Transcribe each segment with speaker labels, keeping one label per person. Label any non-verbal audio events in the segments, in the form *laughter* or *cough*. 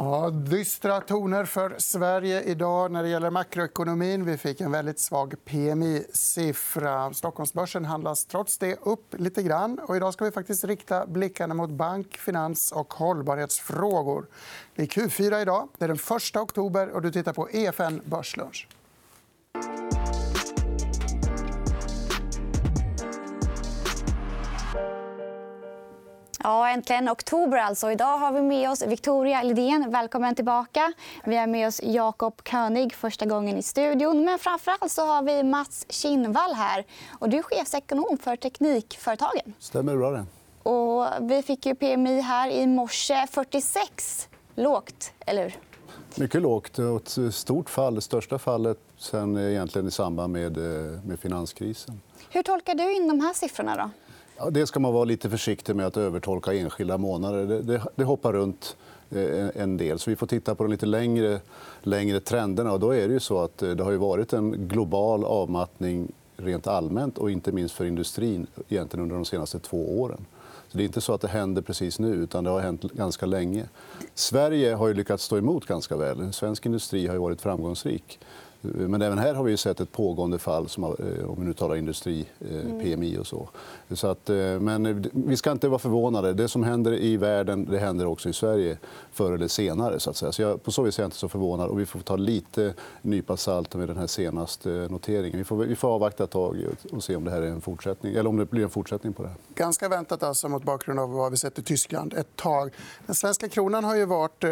Speaker 1: Ja, dystra toner för Sverige idag när det gäller makroekonomin. Vi fick en väldigt svag PMI-siffra. Stockholmsbörsen handlas trots det upp lite grann. Och idag ska vi faktiskt rikta blickarna mot bank, finans och hållbarhetsfrågor. Det är Q4 idag. Det är den 1 oktober och du tittar på EFN Börslunch.
Speaker 2: Ja, äntligen oktober. alltså. Idag har vi med oss Victoria Lidén. Välkommen tillbaka. Vi har med oss Jakob König, första gången i studion. Men framför allt så har vi Mats Kinnvall här. Och du är chefsekonom för Teknikföretagen.
Speaker 3: stämmer bra. Det.
Speaker 2: Och vi fick ju PMI här i morse. 46. Lågt, eller hur?
Speaker 3: Mycket lågt. Ett stort fall. Det största fallet sen egentligen i samband med, eh, med finanskrisen.
Speaker 2: Hur tolkar du in de här siffrorna? Då?
Speaker 3: Ja, det ska man vara lite försiktig med att övertolka enskilda månader. Det, det, det hoppar runt eh, en del. Så vi får titta på de lite längre, längre trenderna. Och då är det, ju så att eh, det har ju varit en global avmattning rent allmänt och inte minst för industrin egentligen under de senaste två åren. Så det är inte så att det händer precis nu, utan det har hänt ganska länge. Sverige har ju lyckats stå emot ganska väl. Svensk industri har varit framgångsrik. Men även här har vi sett ett pågående fall, som, eh, om vi nu talar industri, eh, mm. PMI och så. så att, eh, men vi ska inte vara förvånade. Det som händer i världen det händer också i Sverige förr eller senare. Så att säga. Så jag, på så vis är jag inte så förvånad. Och vi får ta lite nypa salt med den här senaste noteringen. Vi får, vi får avvakta ett tag och se om det här är en fortsättning, eller om det blir en fortsättning på det här.
Speaker 1: Ganska väntat alltså, mot bakgrund av vad vi sett i Tyskland ett tag. Den svenska kronan har ju varit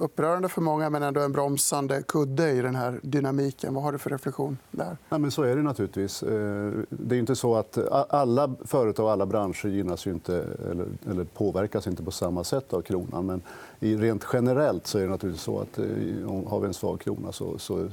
Speaker 1: upprörande för många men ändå en bromsande kudde i den här dynamiken politiken. Vad har du för reflektion där?
Speaker 3: Nej, men så är det naturligtvis. Eh, det är inte så att alla företag och alla branscher gynnas inte, eller, påverkas inte på samma sätt av kronan. Men rent generellt så är det naturligtvis så att eh, har vi en svag krona så, så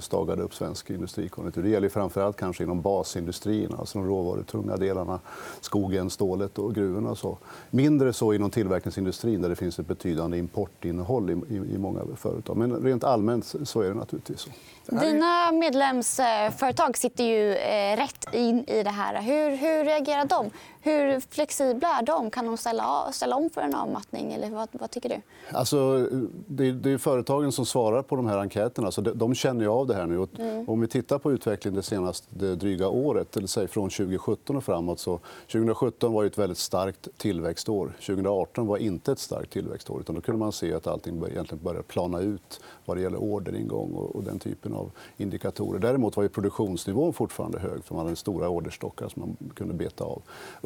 Speaker 3: stagar det upp svensk industrikonjunktur. Det gäller framför allt kanske inom basindustrierna. alltså de råvarutunga delarna. Skogen, stålet och gruvorna. Och så. Mindre så inom tillverkningsindustrin där det finns ett betydande importinnehåll i, i, i många företag. Men rent allmänt så är det naturligtvis så.
Speaker 2: Dina medlemsföretag sitter ju eh, rätt in i det här. Hur, hur reagerar de? Hur flexibla är de? Kan de ställa, ställa om för en avmattning? Eller vad, vad tycker du?
Speaker 3: Alltså, det, är, det är företagen som svarar på de här enkäterna. Så de, de känner av det här nu. Mm. Om vi tittar på utvecklingen det senaste dryga året, eller säg från 2017 och framåt. Så 2017 var ett väldigt starkt tillväxtår. 2018 var inte ett starkt tillväxtår. Utan då kunde man se att allting egentligen började plana ut vad det gäller orderingång och, och den typen av indikatorer. Däremot var ju produktionsnivån fortfarande hög för man hade stora orderstockar som man kunde beta av.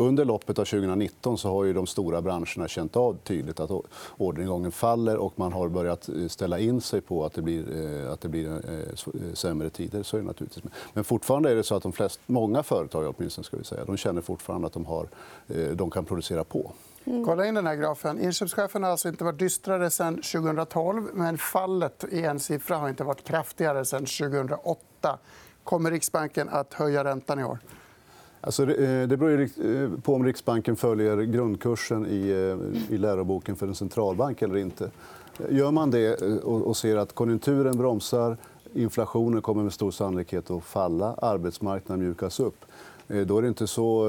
Speaker 3: Under loppet av 2019 så har ju de stora branscherna känt av tydligt att orderingången faller och man har börjat eh, ställa in sig på att det blir, eh, att det blir eh, sämre tider. Så är det naturligtvis. Men fortfarande är det så att de flest, många företag åtminstone, ska vi säga, de känner fortfarande att de, har, de kan producera på.
Speaker 1: Mm. Kolla in den här grafen. Inköpschefen har alltså inte varit dystrare sen 2012 men fallet i en siffra har inte varit kraftigare sen 2008. Kommer Riksbanken att höja räntan i år?
Speaker 3: Alltså, det eh, beror eh, på om Riksbanken följer grundkursen i, eh, i läroboken för en centralbank eller inte. Gör man det och ser att konjunkturen bromsar inflationen kommer med stor sannolikhet att falla, arbetsmarknaden mjukas upp då är det inte så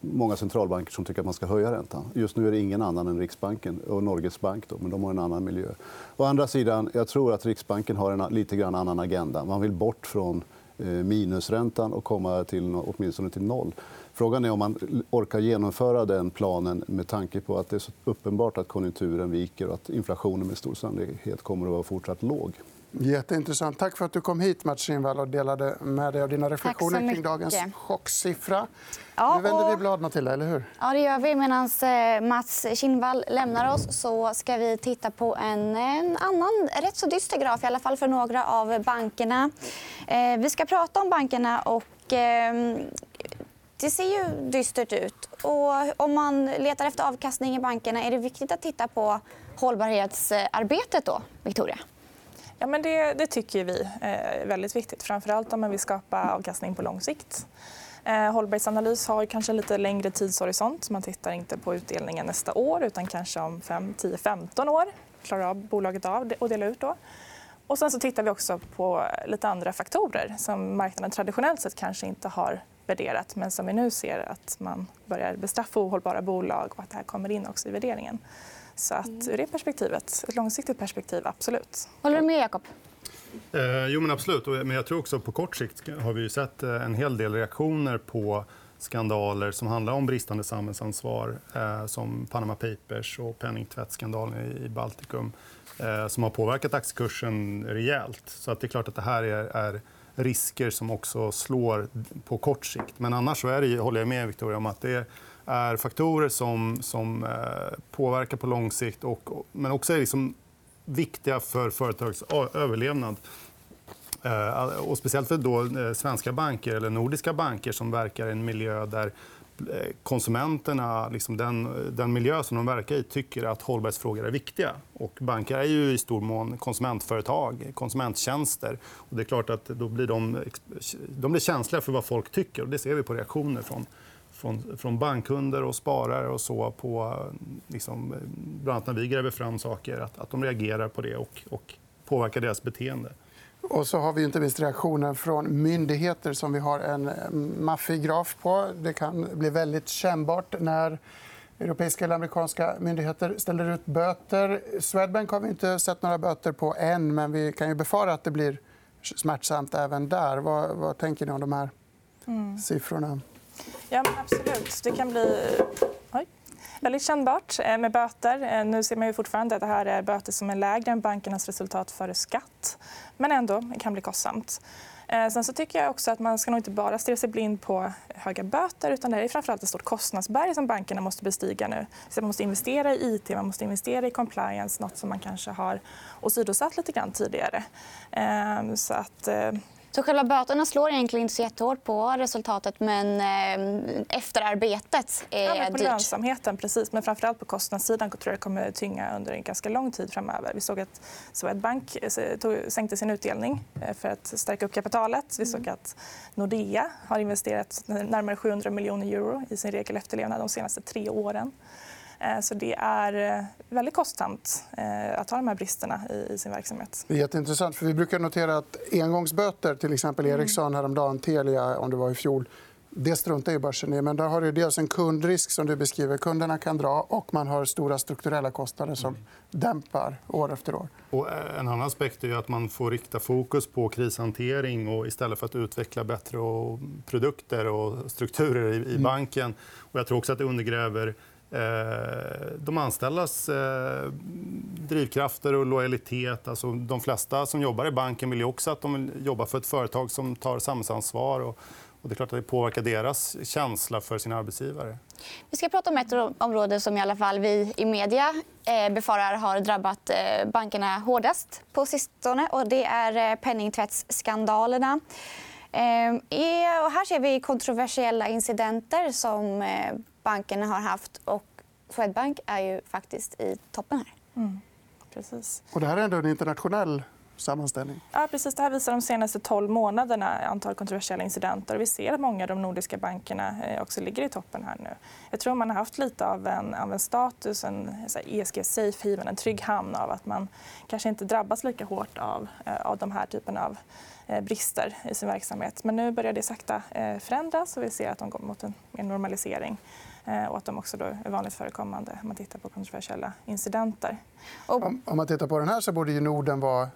Speaker 3: många centralbanker som tycker att man ska höja räntan. Just nu är det ingen annan än Riksbanken och Norges bank. Då, men de har en annan miljö. Å andra sidan, jag tror att Riksbanken har en lite grann annan agenda. Man vill bort från Eh, minusräntan och komma till, åtminstone till noll. Frågan är om man orkar genomföra den planen med tanke på att det är så uppenbart att konjunkturen viker och att inflationen med stor sannolikhet kommer att vara fortsatt låg.
Speaker 1: Jätteintressant. Tack för att du kom hit, Mats Kinnvall, och delade med dig av dina reflektioner kring dagens chocksiffra. Ja, nu vänder vi blad, Matilda. Eller hur?
Speaker 2: Ja, det gör vi. Medan eh, Mats Kinnvall lämnar oss så ska vi titta på en, en annan rätt så dyster graf, i alla fall för några av bankerna. Eh, vi ska prata om bankerna. och... Eh, det ser ju dystert ut. Och om man letar efter avkastning i bankerna är det viktigt att titta på hållbarhetsarbetet. Då, Victoria?
Speaker 4: Ja, men det, det tycker vi eh, är väldigt viktigt. Framförallt om man vill skapa avkastning på lång sikt. Eh, hållbarhetsanalys har kanske lite längre tidshorisont. Man tittar inte på utdelningen nästa år utan kanske om 5, 10, 15 år. klarar av bolaget av att dela ut. Då. Och sen så tittar vi också på lite andra faktorer som marknaden traditionellt sett kanske inte har värderat men som vi nu ser att man börjar bestraffa ohållbara bolag och att det här kommer in också i värderingen. Så att, ur det perspektivet, ett långsiktigt perspektiv, absolut.
Speaker 2: Håller du med, Jakob?
Speaker 5: Eh, jo, men absolut. Men jag tror också på kort sikt har vi sett eh, en hel del reaktioner på skandaler som handlar om bristande samhällsansvar eh, som Panama Papers och penningtvättsskandalen i Baltikum eh, som har påverkat aktiekursen rejält. Så att det är klart att det här är, är risker som också slår på kort sikt. Men annars så är det, håller jag med Victoria om att det är är faktorer som, som eh, påverkar på lång sikt och, men också är liksom viktiga för företags överlevnad. Eh, och speciellt för då eh, svenska banker eller nordiska banker som verkar i en miljö där konsumenterna, liksom den, den miljö som de verkar i, tycker att hållbarhetsfrågor är viktiga. Och banker är ju i stor mån konsumentföretag, konsumenttjänster. Och det är klart att då blir de, de blir känsliga för vad folk tycker. Och det ser vi på reaktioner från, från, från bankkunder och sparare och så på, liksom, bland annat när vi gräver fram saker, att, att de reagerar på det och, och påverkar deras beteende.
Speaker 1: Och så har vi inte minst reaktionen från myndigheter som vi har en maffig graf på. Det kan bli väldigt kännbart när europeiska eller amerikanska myndigheter ställer ut böter. Swedbank har vi inte sett några böter på än, men vi kan ju befara att det blir smärtsamt även där. Vad, vad tänker ni om de här mm. siffrorna?
Speaker 4: Ja, absolut. Det kan bli Oj. väldigt kännbart eh, med böter. Eh, nu ser man ju fortfarande att det här är böter som är lägre än bankernas resultat före skatt. Men ändå kan bli kostsamt. Eh, sen så tycker jag också att man ska nog inte bara stirra sig blind på höga böter. utan Det är framförallt ett stort kostnadsberg som bankerna måste bestiga nu. Så man måste investera i it, man måste investera i compliance nåt som man kanske har åsidosatt lite grann tidigare. Så att,
Speaker 2: så själva böterna slår egentligen inte så jättehårt på resultatet men eh, efterarbetet är
Speaker 4: ja, men
Speaker 2: på
Speaker 4: dyrt. lönsamheten, precis. Men framförallt på kostnadssidan tror jag det kommer tynga under en ganska lång tid framöver. Vi såg att Swedbank eh, sänkte sin utdelning eh, för att stärka upp kapitalet. Vi såg mm. att Nordea har investerat närmare 700 miljoner euro i sin regelefterlevnad de senaste tre åren. Eh, så det är eh, väldigt kostsamt eh, att ha de här bristerna i sin verksamhet.
Speaker 1: Det är jätteintressant. För vi brukar notera att engångsböter, till exempel mm. Ericsson häromdagen, Telia om det var i fjol, det struntar ju börsen i. Men där har du dels en kundrisk som du beskriver. Kunderna kan dra och man har stora strukturella kostnader som mm. dämpar år efter år.
Speaker 5: Och en annan aspekt är att man får rikta fokus på krishantering och istället för att utveckla bättre produkter och strukturer i mm. banken. Och jag tror också att det undergräver Eh, de anställdas eh, drivkrafter och lojalitet. Alltså, de flesta som jobbar i banken vill också att de vill jobba för ett företag som tar samhällsansvar. Och, det är klart att det påverkar deras känsla för sin arbetsgivare.
Speaker 2: Vi ska prata om ett område som i alla fall vi i media eh, befarar har drabbat bankerna hårdast på sistone. Och det är penningtvättsskandalerna. Och här ser vi kontroversiella incidenter som bankerna har haft. Och Swedbank är ju faktiskt i toppen här. Mm.
Speaker 4: Precis.
Speaker 1: Och det här är ändå en internationell sammanställning.
Speaker 4: Ja, precis. Det här visar de senaste 12 månaderna antal kontroversiella incidenter. Vi ser att många av de nordiska bankerna eh, också ligger i toppen. här nu. Jag tror man har haft lite av en, av en status, en ESG safe haven, en trygg hamn av att man kanske inte drabbas lika hårt av, eh, av de här typen av eh, brister i sin verksamhet. Men nu börjar det sakta förändras och vi ser att de går mot en normalisering. Eh, och att de också då är vanligt förekommande om man tittar på kontroversiella incidenter.
Speaker 1: Och... Om man tittar på den här så borde ju Norden vara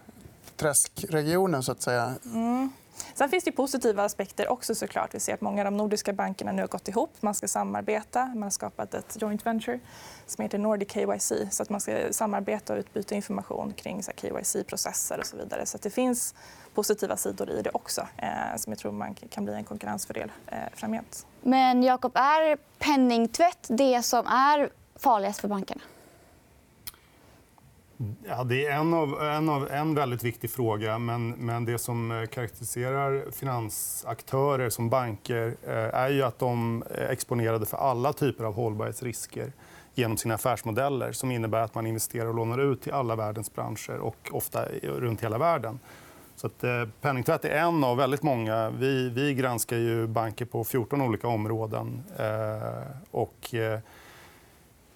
Speaker 1: träskregionen. Så att säga.
Speaker 4: Mm. Sen finns det positiva aspekter också. såklart. Vi ser att många av de nordiska bankerna nu har gått ihop. Man ska samarbeta. Man har skapat ett joint venture som heter Nordic KYC. Så att man ska samarbeta och utbyta information kring KYC-processer och så vidare. Så det finns positiva sidor i det också eh, som jag tror man kan bli en konkurrensfördel eh, framgent.
Speaker 2: Men Jakob, är penningtvätt det som är farligast för bankerna?
Speaker 5: Ja, det är en, av, en, av, en väldigt viktig fråga. Men, men det som eh, karaktäriserar finansaktörer som banker eh, är ju att de är exponerade för alla typer av hållbarhetsrisker genom sina affärsmodeller som innebär att man investerar och lånar ut till alla världens branscher och ofta runt hela världen. Så att, eh, penningtvätt är en av väldigt många. Vi, vi granskar ju banker på 14 olika områden. Eh, och, eh,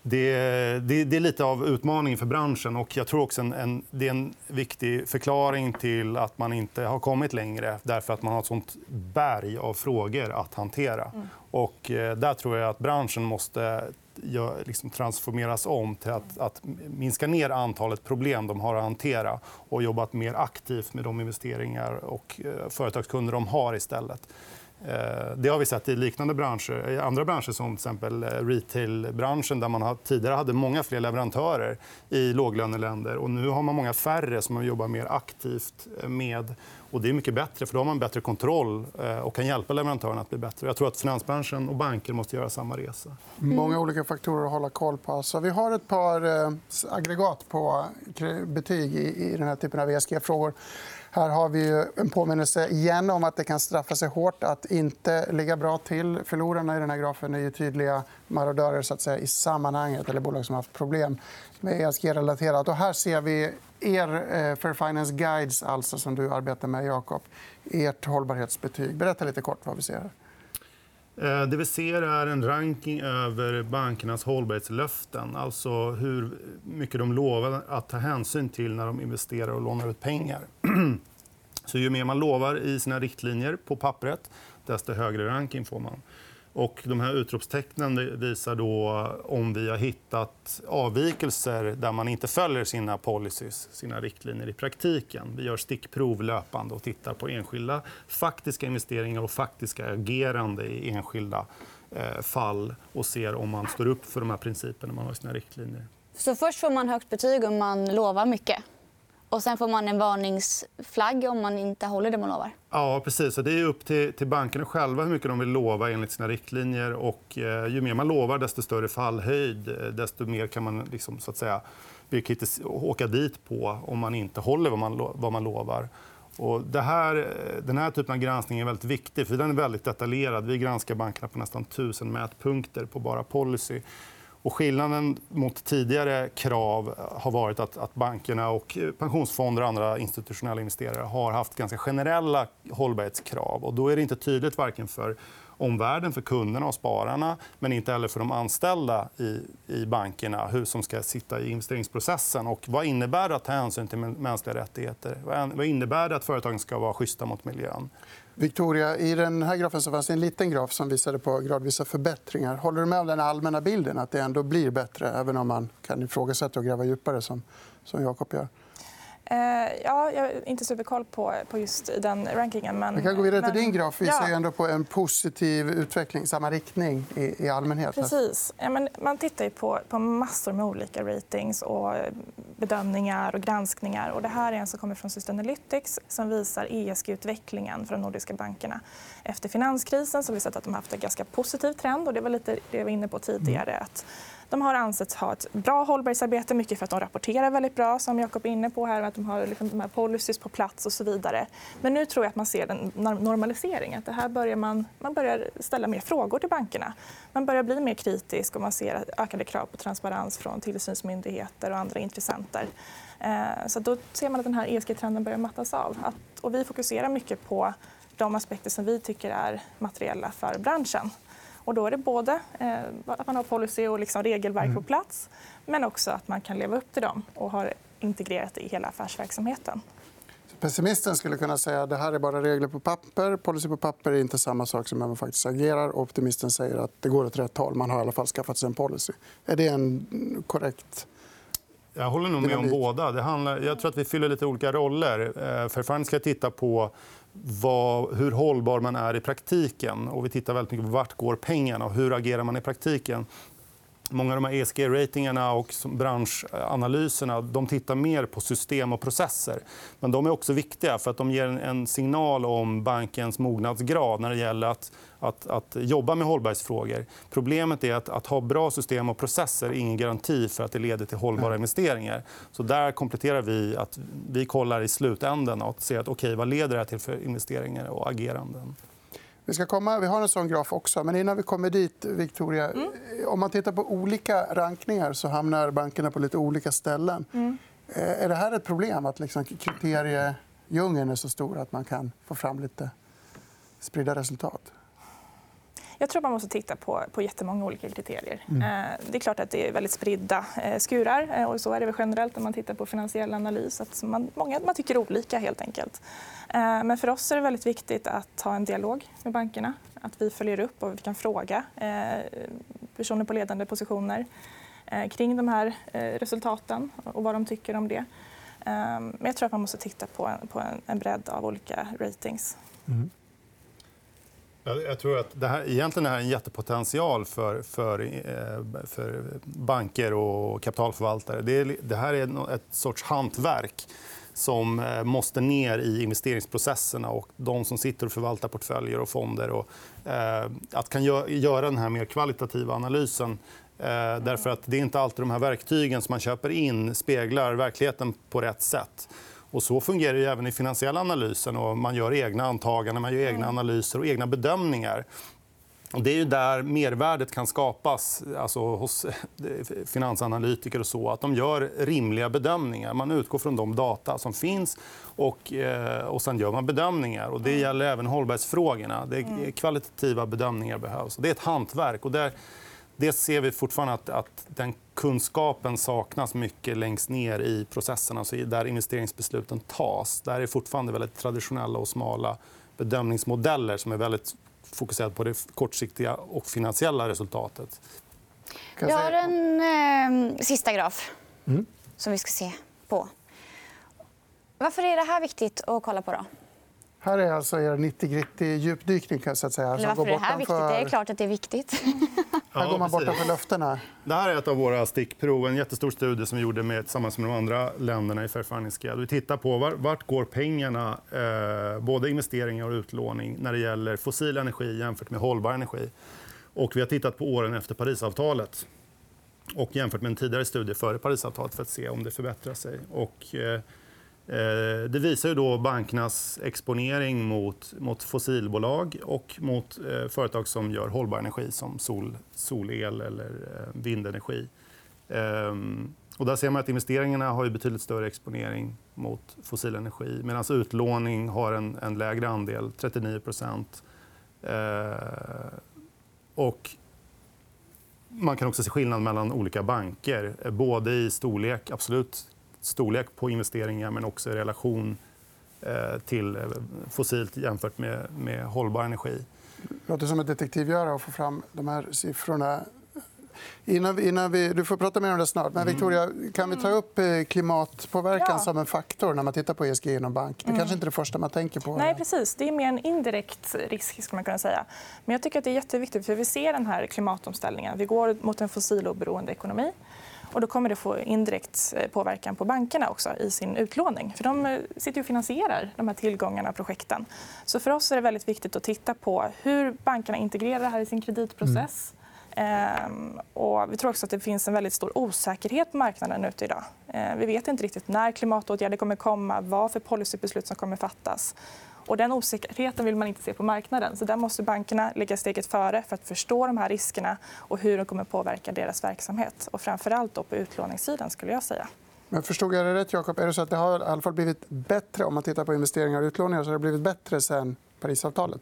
Speaker 5: det, det, det, är lite av utmaningen för branschen. och jag tror också en, en, Det är en viktig förklaring till att man inte har kommit längre därför att man har ett sånt berg av frågor att hantera. Mm. Och, eh, där tror jag att branschen måste liksom transformeras om till att, att minska ner antalet problem de har att hantera och jobbat mer aktivt med de investeringar och eh, företagskunder de har istället. Eh, det har vi sett i liknande branscher. I andra branscher, som till exempel eh, retailbranschen där man tidigare hade många fler leverantörer i låglöneländer. Och nu har man många färre som man jobbar mer aktivt med. Och det är mycket bättre, för då har man bättre kontroll eh, och kan hjälpa leverantörerna att bli bättre. Jag tror att finansbranschen och banker måste göra samma resa.
Speaker 1: Mm. Många olika faktorer att hålla koll på. Så vi har ett par eh, aggregat på betyg i den här typen av ESG-frågor. Här har vi en påminnelse igen om att det kan straffa sig hårt att inte ligga bra till. Förlorarna i den här grafen är ju tydliga marodörer så att säga, i sammanhanget eller bolag som har haft problem med ESG-relaterat. här ser vi er eh, Fair Finance Guides, alltså, som du arbetar med, Jakob. Ert hållbarhetsbetyg. Berätta lite kort vad vi ser. Här.
Speaker 5: Eh, det vi ser är en ranking över bankernas hållbarhetslöften. Alltså hur mycket de lovar att ta hänsyn till när de investerar och lånar ut pengar. *clears throat* Så ju mer man lovar i sina riktlinjer på pappret, desto högre ranking får man. Och de här utropstecknen visar då om vi har hittat avvikelser där man inte följer sina policies, sina riktlinjer i praktiken. Vi gör stickprov löpande och tittar på enskilda faktiska investeringar och faktiska agerande i enskilda eh, fall och ser om man står upp för de här principerna man har i sina riktlinjer.
Speaker 2: Så först får man högt betyg om man lovar mycket? Och sen får man en varningsflagg om man inte håller det man lovar.
Speaker 5: Ja, precis. det är upp till, till bankerna själva hur mycket de vill lova enligt sina riktlinjer. Och, eh, ju mer man lovar, desto större fallhöjd. Eh, desto mer kan man liksom, så att säga, åka dit på om man inte håller vad man, vad man lovar. Och det här, eh, den här typen av granskning är väldigt viktig. för Den är väldigt detaljerad. Vi granskar bankerna på nästan tusen mätpunkter på bara policy. Och skillnaden mot tidigare krav har varit att, att bankerna och pensionsfonder och andra institutionella investerare har haft ganska generella hållbarhetskrav. Och då är det inte tydligt varken för omvärlden, för kunderna och spararna men inte heller för de anställda i, i bankerna hur som ska sitta i investeringsprocessen. Och vad innebär det att ta hänsyn till mänskliga rättigheter? Vad innebär det att företagen ska vara schyssta mot miljön?
Speaker 1: Victoria, I den här grafen så fanns en liten graf som visade på gradvisa förbättringar. Håller du med om den allmänna bilden att det ändå blir bättre även om man kan ifrågasätta och gräva djupare, som, som Jakob gör?
Speaker 4: Eh, ja, jag har inte superkoll på, på just den rankingen. Men,
Speaker 1: Vi kan gå vidare till din graf. Vi ser ändå på en positiv utveckling samma riktning i, i allmänhet.
Speaker 4: Precis. Ja, men man tittar på, på massor med olika ratings och bedömningar och granskningar. Och det här är en som kommer från Sustainalytics som visar ESG-utvecklingen för de nordiska bankerna. Efter finanskrisen så har vi sett att de har haft en ganska positiv trend. och Det var lite det jag var inne på tidigare. Mm. Att de har ansetts ha ett bra hållbarhetsarbete, mycket för att de rapporterar väldigt bra, som Jakob är inne på här, att de har liksom de här policies på plats och så vidare. Men nu tror jag att man ser en normalisering. Att det här börjar man, man börjar ställa mer frågor till bankerna. Man börjar bli mer kritisk och man ser ökade krav på transparens från tillsynsmyndigheter och andra intressenter. Eh, så då ser man att den här ESG-trenden börjar mattas av. och vi fokuserar mycket på de aspekter som vi tycker är materiella för branschen. Och då är det både eh, att man har policy och liksom regelverk på mm. plats men också att man kan leva upp till dem och har integrerat det i hela affärsverksamheten.
Speaker 1: Pessimisten skulle kunna säga att det här är bara regler på papper. Policy på papper är inte samma sak som när man faktiskt agerar. Optimisten säger att det går åt rätt håll. Man har i alla fall skaffat sig en policy. Är det en korrekt
Speaker 5: jag håller nog med om båda. Det handlar, jag tror att vi fyller lite olika roller. Eh, Fairfund ska titta på vad, hur hållbar man är i praktiken. Och vi tittar väldigt mycket på vart går pengarna och hur agerar man i praktiken. Många av de här ESG-ratingarna och branschanalyserna de tittar mer på system och processer. Men de är också viktiga för att de ger en signal om bankens mognadsgrad när det gäller att, att, att jobba med hållbarhetsfrågor. Problemet är att, att ha bra system och processer är ingen garanti för att det leder till hållbara investeringar. Så där kompletterar vi att vi kollar i slutändan och ser att okay, vad leder det till för investeringar och ageranden.
Speaker 1: Vi, ska komma, vi har en sån graf också. Men innan vi kommer dit, Victoria... Mm. Om man tittar på olika rankningar så hamnar bankerna på lite olika ställen. Mm. Eh, är det här ett problem, att liksom kriteriedjungeln är så stor att man kan få fram lite spridda resultat?
Speaker 4: Jag tror man måste titta på, på jättemånga olika kriterier. Mm. Eh, det är klart att det är väldigt spridda eh, skurar. och så är det generellt när man tittar på finansiell analys. Att man, många man tycker olika. helt enkelt. Eh, men för oss är det väldigt viktigt att ha en dialog med bankerna. Att vi följer upp och vi kan fråga. Eh, personer på ledande positioner kring de här resultaten och vad de tycker om det. Men jag tror att man måste titta på en bredd av olika ratings. Mm.
Speaker 5: Jag tror att det här, egentligen är en jättepotential för, för, eh, för banker och kapitalförvaltare. Det, är, det här är ett sorts hantverk som eh, måste ner i investeringsprocesserna. och De som sitter och förvaltar portföljer och fonder. Och, eh, att kan göra den här mer kvalitativa analysen. Eh, därför att Det är inte alltid de här verktygen som man köper in speglar verkligheten på rätt sätt. Och så fungerar det även i finansiella analysen. Och man gör egna antaganden, man gör egna mm. analyser och egna bedömningar. Och det är ju där mervärdet kan skapas alltså hos eh, finansanalytiker. och så, att De gör rimliga bedömningar. Man utgår från de data som finns och, eh, och sen gör man bedömningar. Och det mm. gäller även hållbarhetsfrågorna. Det, mm. kvalitativa bedömningar behövs. Det är ett hantverk. Och där, det ser vi fortfarande att, att den kunskapen saknas mycket längst ner i processen, alltså där investeringsbesluten tas. Där är fortfarande väldigt traditionella och smala bedömningsmodeller som är väldigt fokuserade på det kortsiktiga och finansiella resultatet.
Speaker 2: Jag har en eh, sista graf mm. som vi ska se på. Varför är det här viktigt att kolla på? Då?
Speaker 1: Här är alltså er 90-gritty djupdykning. Så att säga,
Speaker 2: Eller varför är det här viktigt? Det är klart att det är viktigt. *laughs*
Speaker 1: här går man bortanför löftena.
Speaker 5: Det här är ett av våra stickprov. En jättestor studie som vi gjorde med, tillsammans med de andra länderna i Fair Funding Vi tittar på var, vart går pengarna, eh, både investeringar och utlåning när det gäller fossil energi jämfört med hållbar energi. Och vi har tittat på åren efter Parisavtalet och jämfört med en tidigare studie före Parisavtalet för att se om det förbättrar sig. Och, Eh, Eh, det visar ju då bankernas exponering mot, mot fossilbolag och mot eh, företag som gör hållbar energi som sol, solel eller eh, vindenergi. Ehm, och där ser man att investeringarna har betydligt större exponering mot fossil energi medan utlåning har en, en lägre andel, 39 eh, och man kan också se skillnad mellan olika banker, eh, både i storlek, absolut storlek på investeringar men också i relation eh, till eh, fossilt jämfört med, med hållbar energi.
Speaker 1: Det låter som ett detektivgöra att få fram de här siffrorna. Innan, innan vi, du får prata mer om det snart. Men mm. Victoria, kan vi ta upp eh, klimatpåverkan ja. som en faktor när man tittar på ESG inom bank? Det är mm. kanske inte är det första man tänker på.
Speaker 4: Nej, precis. Det är mer en indirekt risk. Ska man kunna säga. Men jag tycker att det är jätteviktigt. för Vi ser den här klimatomställningen. Vi går mot en fossiloberoende ekonomi. Och då kommer det få indirekt eh, påverkan på bankerna också i sin utlåning. För de eh, sitter och finansierar de här tillgångarna och projekten. Så för oss är det väldigt viktigt att titta på hur bankerna integrerar det här i sin kreditprocess. Mm. och vi tror också att det finns en väldigt stor osäkerhet på marknaden ute idag. Ehm, vi vet inte riktigt när klimatåtgärder kommer komma, vad för policybeslut som kommer fattas. Och den osäkerheten vill man inte se på marknaden. Så där måste bankerna ligga steget före för att förstå de här riskerna och hur de kommer påverka deras verksamhet. Och framförallt då på utlåningssidan. skulle jag säga.
Speaker 1: Men förstod jag det rätt, Jakob? Är det så att det har i alla fall blivit bättre om man tittar på investeringar och utlåningar? Så har det blivit bättre sen Parisavtalet?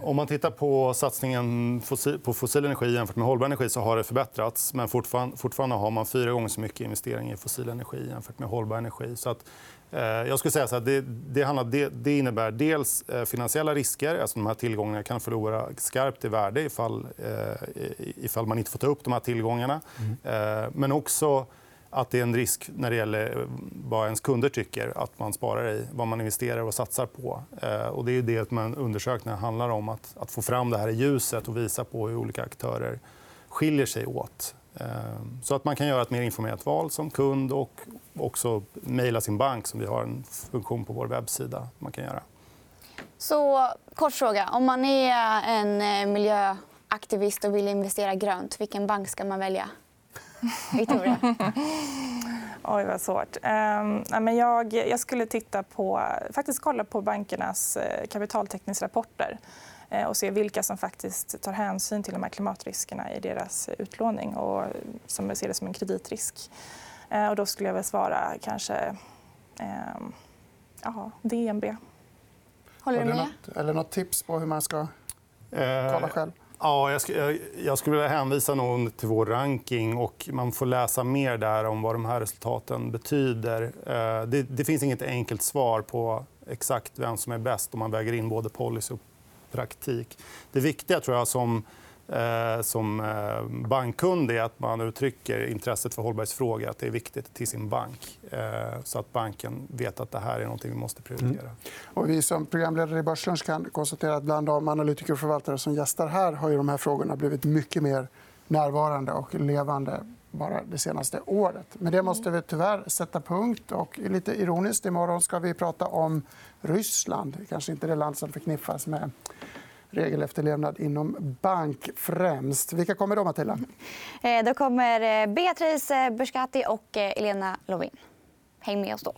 Speaker 5: Om man tittar på satsningen på fossil energi jämfört med hållbar energi så har det förbättrats. Men fortfarande, har man fyra gånger så mycket investeringar i fossil energi jämfört med hållbar energi. Så att jag skulle säga att det, det, handlar, det, det, innebär dels eh, finansiella risker. Alltså de här tillgångarna kan förlora skarpt i värde ifall, eh, ifall man inte får ta upp de här tillgångarna. Mm. Men också att det är en risk när det gäller vad ens kunder tycker att man sparar i, vad man investerar och satsar på. Och det är det som undersökningen handlar om. Att, att få fram det här i ljuset och visa på hur olika aktörer skiljer sig åt. Ehm, så att man kan göra ett mer informerat val som kund och också mejla sin bank. som Vi har en funktion på vår webbsida. man kan göra.
Speaker 2: Så, kort fråga. Om man är en eh, miljöaktivist och vill investera grönt, vilken bank ska man välja? *laughs* Victoria?
Speaker 4: Oj, vad svårt. Jag, jag skulle titta på, faktiskt kolla på bankernas eh, kapitaltäckningsrapporter. Eh, och se vilka som faktiskt tar hänsyn till de här klimatriskerna i deras utlåning och som ser det som en kreditrisk. Eh, och då skulle jag väl svara kanske eh, aha, DNB.
Speaker 2: Håller du med?
Speaker 1: Något, eller något tips på hur man ska kolla själv?
Speaker 5: Ja, jag, skulle, jag skulle vilja hänvisa någon till vår ranking. och Man får läsa mer där om vad de här resultaten betyder. Det, det finns inget enkelt svar på exakt vem som är bäst om man väger in både policy och praktik. Det viktiga tror jag som eh, som eh, bankkund är att man uttrycker intresset för hållbarhetsfrågor. Att det är viktigt till sin bank. Eh, så att banken vet att det här är något vi måste prioritera. Mm.
Speaker 1: Och vi som programledare i Börslunch kan konstatera att bland de analytiker och förvaltare som gästar här har ju de här frågorna blivit mycket mer närvarande och levande bara det senaste året. Men det måste vi tyvärr sätta punkt. Och lite ironiskt, imorgon ska vi prata om Ryssland. Kanske inte det land som förknippas med regelefterlevnad inom bank främst. Vilka kommer då, Matilda?
Speaker 2: Eh, då kommer eh, Beatrice eh, Buscati och Elena Lovin. Häng med oss då.